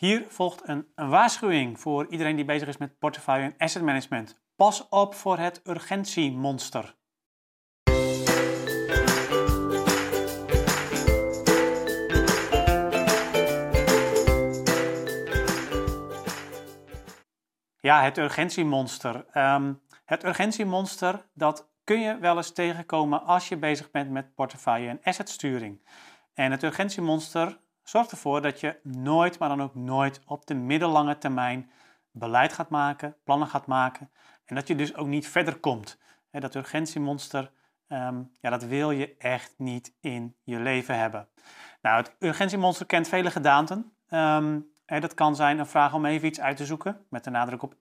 Hier volgt een, waarschuwing voor iedereen die bezig is met portefeuille en asset management. Pas op voor het urgentiemonster. Ja, het urgentiemonster. Um, het urgentiemonster, dat kun je wel eens tegenkomen als je bezig bent met portefeuille en assetsturing. En het urgentiemonster zorgt ervoor dat je nooit, maar dan ook nooit op de middellange termijn beleid gaat maken, plannen gaat maken en dat je dus ook niet verder komt. Dat urgentiemonster, ehm, ja, dat wil je echt niet in je leven hebben. Nou, het urgentiemonster kent vele gedaanten. Um, dat kan zijn een vraag om even iets uit te zoeken, met de nadruk op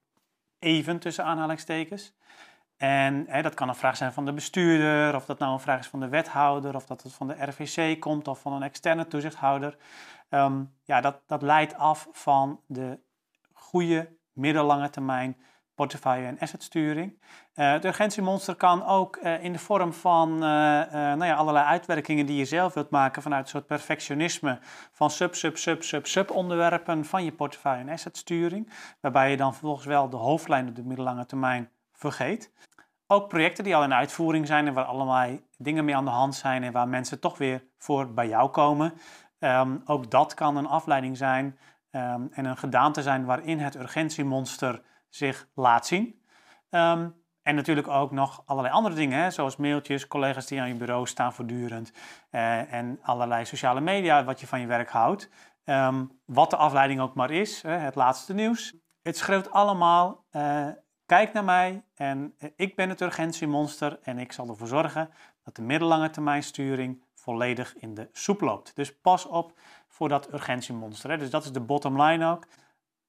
even tussen aanhalingstekens. En hè, dat kan een vraag zijn van de bestuurder, of dat nou een vraag is van de wethouder, of dat het van de RVC komt of van een externe toezichthouder. Ehm, ja, dat, dat leidt af van de goede middellange termijn portefeuille en assetsturing. Uh, het urgentiemonster kan ook uh, in de vorm van uh, nou ja, allerlei uitwerkingen die je zelf wilt maken vanuit een soort perfectionisme van sub, sub, sub, sub, sub onderwerpen van je portefeuille en assetsturing, waarbij je dan vervolgens wel de hoofdlijn op de middellange termijn vergeet. Ook projecten die al in uitvoering zijn en waar allerlei dingen mee aan de hand zijn en waar mensen toch weer voor bij jou komen. Um, ook dat kan een afleiding zijn um, en een gedaante zijn waarin het urgentiemonster zich laat zien. Um, en natuurlijk ook nog allerlei andere dingen, hè, zoals mailtjes, collega's die aan je bureau staan voortdurend uh, en allerlei sociale media wat je van je werk houdt. wat de afleiding ook maar is, hè, het laatste nieuws. Het schreeuwt allemaal uh, Kijk naar mij en eh, ik ben het urgentiemonster en ik zal ervoor zorgen dat de middellange termijnsturing volledig in de soep loopt. Dus pas op voor dat urgentiemonster. Hè. Dus dat is de bottom line ook.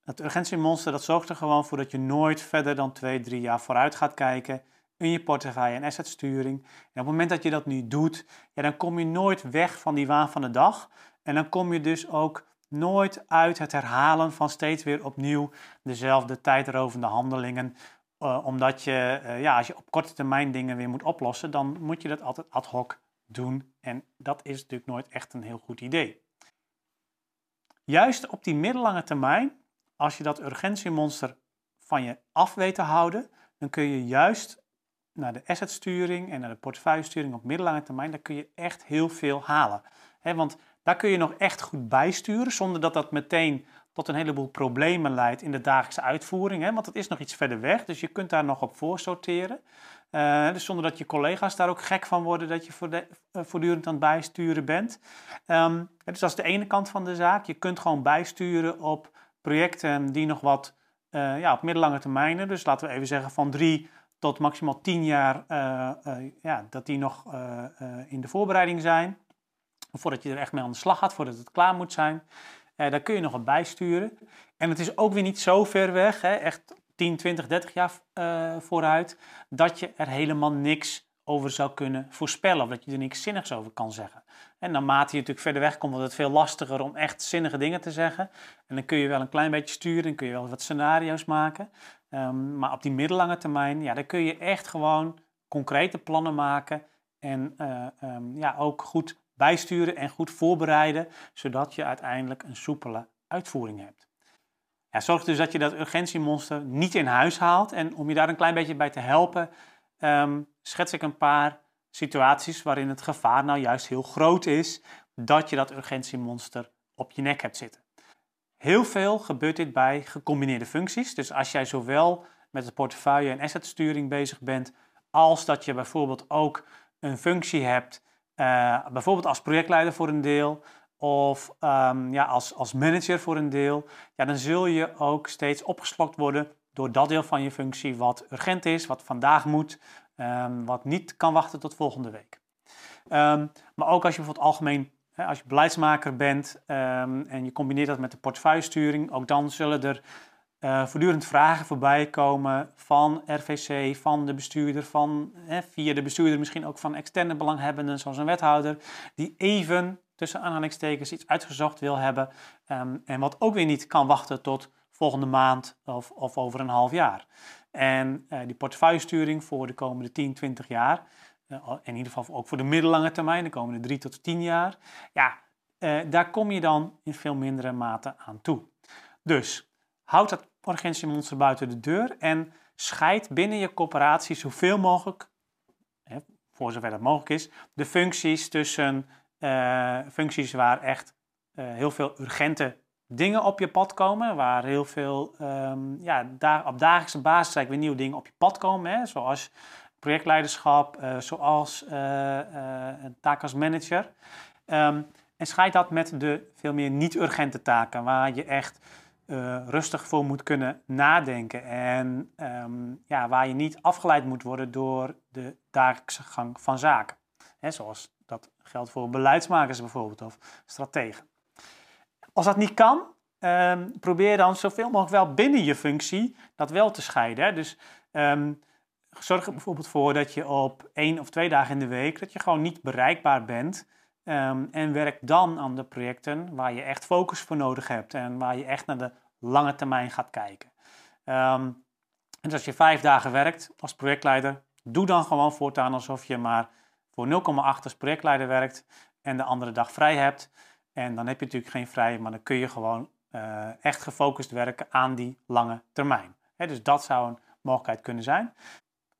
Het urgentiemonster dat zorgt er gewoon voor dat je nooit verder dan twee, drie jaar vooruit gaat kijken in je portefeuille en assetsturing. En op het moment dat je dat nu doet, ja, dan kom je nooit weg van die waan van de dag. En dan kom je dus ook nooit uit het herhalen van steeds weer opnieuw dezelfde tijdrovende handelingen. Uh, omdat je, uh, ja, als je op korte termijn dingen weer moet oplossen, dan moet je dat altijd ad hoc doen. En dat is natuurlijk nooit echt een heel goed idee. Juist op die middellange termijn, als je dat urgentiemonster van je af weet te houden, dan kun je juist naar de assetsturing en naar de portefeuillesturing op middellange termijn, dan kun je echt heel veel halen. He, want daar kun je nog echt goed bijsturen, zonder dat dat meteen tot een heleboel problemen leidt in de dagelijkse uitvoering. Hè? Want het is nog iets verder weg, dus je kunt daar nog op voorsorteren. Uh, dus zonder dat je collega's daar ook gek van worden dat je voor uh, voortdurend aan het bijsturen bent. Um, dus dat is de ene kant van de zaak. Je kunt gewoon bijsturen op projecten die nog wat uh, ja, op middellange termijnen, dus laten we even zeggen van drie tot maximaal tien jaar, ja, dat die nog in de voorbereiding zijn voordat je er echt mee aan de slag gaat, voordat het klaar moet zijn. Eh, daar kun je nog wat bijsturen. En het is ook weer niet zo ver weg, hè, echt 10, 20, 30 jaar uh, vooruit, dat je er helemaal niks over zou kunnen voorspellen. Of dat je er niks zinnigs over kan zeggen. En naarmate je natuurlijk verder weg komt, wordt het veel lastiger om echt zinnige dingen te zeggen. En dan kun je wel een klein beetje sturen, dan kun je wel wat scenario's maken. Um, maar op die middellange termijn, ja, dan kun je echt gewoon concrete plannen maken. En uh, um, ja, ook goed bijsturen en goed voorbereiden, zodat je uiteindelijk een soepele uitvoering hebt. Zorg dus dat je dat urgentiemonster niet in huis haalt. En om je daar een klein beetje bij te helpen, um, schets ik een paar situaties waarin het gevaar nou juist heel groot is dat je dat urgentiemonster op je nek hebt zitten. Heel veel gebeurt dit bij gecombineerde functies. Dus als jij zowel met de portefeuille en assetsturing bezig bent, als dat je bijvoorbeeld ook een functie hebt uh, bijvoorbeeld als projectleider voor een deel of um, ja, als, als manager voor een deel, ja, dan zul je ook steeds opgeslokt worden door dat deel van je functie wat urgent is, wat vandaag moet, um, wat niet kan wachten tot volgende week. Um, maar ook als je bijvoorbeeld algemeen, hè, als je beleidsmaker bent en je combineert dat met de portefeuillesturing, ook dan zullen er uh, voortdurend vragen voorbij komen van RVC, van de bestuurder, van, via de bestuurder misschien ook van externe belanghebbenden, zoals een wethouder, die even tussen aanhalingstekens iets uitgezocht wil hebben um, en wat ook weer niet kan wachten tot volgende maand of, of over een half jaar. En uh, die portefeuillesturing voor de komende 10, 20 jaar, uh, in ieder geval ook voor de middellange termijn, de komende 3 tot 10 jaar, ja, daar kom je dan in veel mindere mate aan toe. Dus houd dat urgentiemonster buiten de deur en scheid binnen je coöperatie zoveel mogelijk, hè, voor zover dat mogelijk is, de functies tussen uh, functies waar echt uh, heel veel urgente dingen op je pad komen, waar heel veel um, ja, op dagelijkse basis eigenlijk weer nieuwe dingen op je pad komen, hè, zoals projectleiderschap, uh, zoals een taak als manager. Um, en scheid dat met de veel meer niet-urgente taken, waar je echt uh, rustig voor moet kunnen nadenken. En um, ja, waar je niet afgeleid moet worden door de dagelijkse gang van zaken. He, zoals dat geldt voor beleidsmakers bijvoorbeeld of strategen. Als dat niet kan, um, probeer dan zoveel mogelijk wel binnen je functie dat wel te scheiden. Hè. Dus um, zorg er bijvoorbeeld voor dat je op één of twee dagen in de week dat je gewoon niet bereikbaar bent. Um, en werk dan aan de projecten waar je echt focus voor nodig hebt en waar je echt naar de lange termijn gaat kijken. Um, en als je vijf dagen werkt als projectleider, doe dan gewoon voortaan alsof je maar voor 0,8 als projectleider werkt en de andere dag vrij hebt. En dan heb je natuurlijk geen vrij, maar dan kun je gewoon uh, echt gefocust werken aan die lange termijn. Dus dat zou een mogelijkheid kunnen zijn.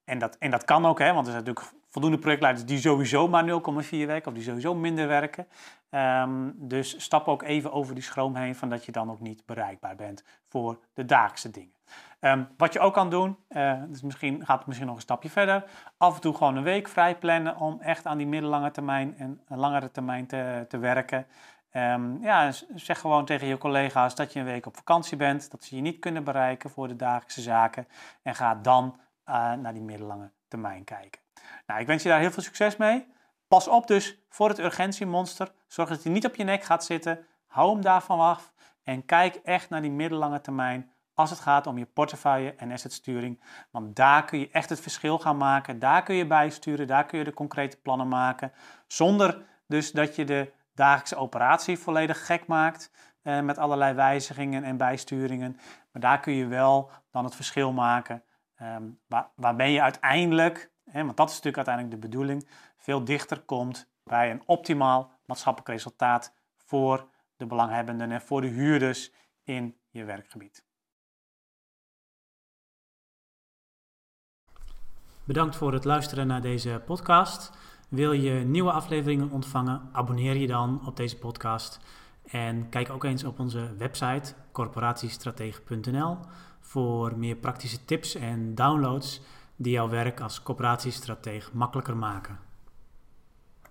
En dat, en dat kan ook, hè, want er zijn natuurlijk voldoende projectleiders die sowieso maar 0,4 werken of die sowieso minder werken. Um, dus stap ook even over die schroom heen van dat je dan ook niet bereikbaar bent voor de dagelijkse dingen. Um, wat je ook kan doen, uh, dus misschien gaat het misschien nog een stapje verder, af en toe gewoon een week vrij plannen om echt aan die middellange termijn en langere termijn te, te werken. Um, ja, zeg gewoon tegen je collega's dat je een week op vakantie bent, dat ze je niet kunnen bereiken voor de dagelijkse zaken en ga dan uh, naar die middellange termijn kijken. Nou, ik wens je daar heel veel succes mee. Pas op dus voor het urgentiemonster. Zorg dat hij niet op je nek gaat zitten. Hou hem daarvan af. En kijk echt naar die middellange termijn als het gaat om je portefeuille en assetsturing. Want daar kun je echt het verschil gaan maken. Daar kun je bijsturen. Daar kun je de concrete plannen maken. Zonder dus dat je de dagelijkse operatie volledig gek maakt. Eh, met allerlei wijzigingen en bijsturingen. Maar daar kun je wel dan het verschil maken. Eh, waar, waarbij je uiteindelijk want dat is natuurlijk uiteindelijk de bedoeling, veel dichter komt bij een optimaal maatschappelijk resultaat voor de belanghebbenden en voor de huurders in je werkgebied. Bedankt voor het luisteren naar deze podcast. Wil je nieuwe afleveringen ontvangen? Abonneer je dan op deze podcast. En kijk ook eens op onze website corporatiestratege.nl voor meer praktische tips en downloads die jouw werk als coöperatiestratege makkelijker maken.